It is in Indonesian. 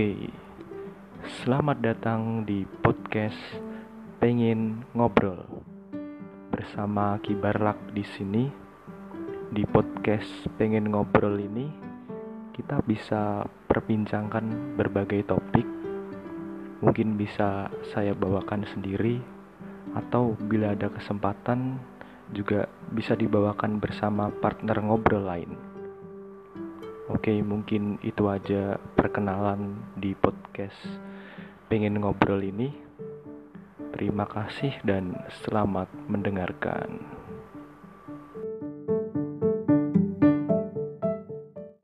Oke, selamat datang di podcast Pengen Ngobrol bersama Kibarlak di sini. Di podcast Pengen Ngobrol ini, kita bisa perbincangkan berbagai topik. Mungkin bisa saya bawakan sendiri, atau bila ada kesempatan juga bisa dibawakan bersama partner ngobrol lain. Oke, mungkin itu aja perkenalan di podcast Pengen Ngobrol ini. Terima kasih dan selamat mendengarkan.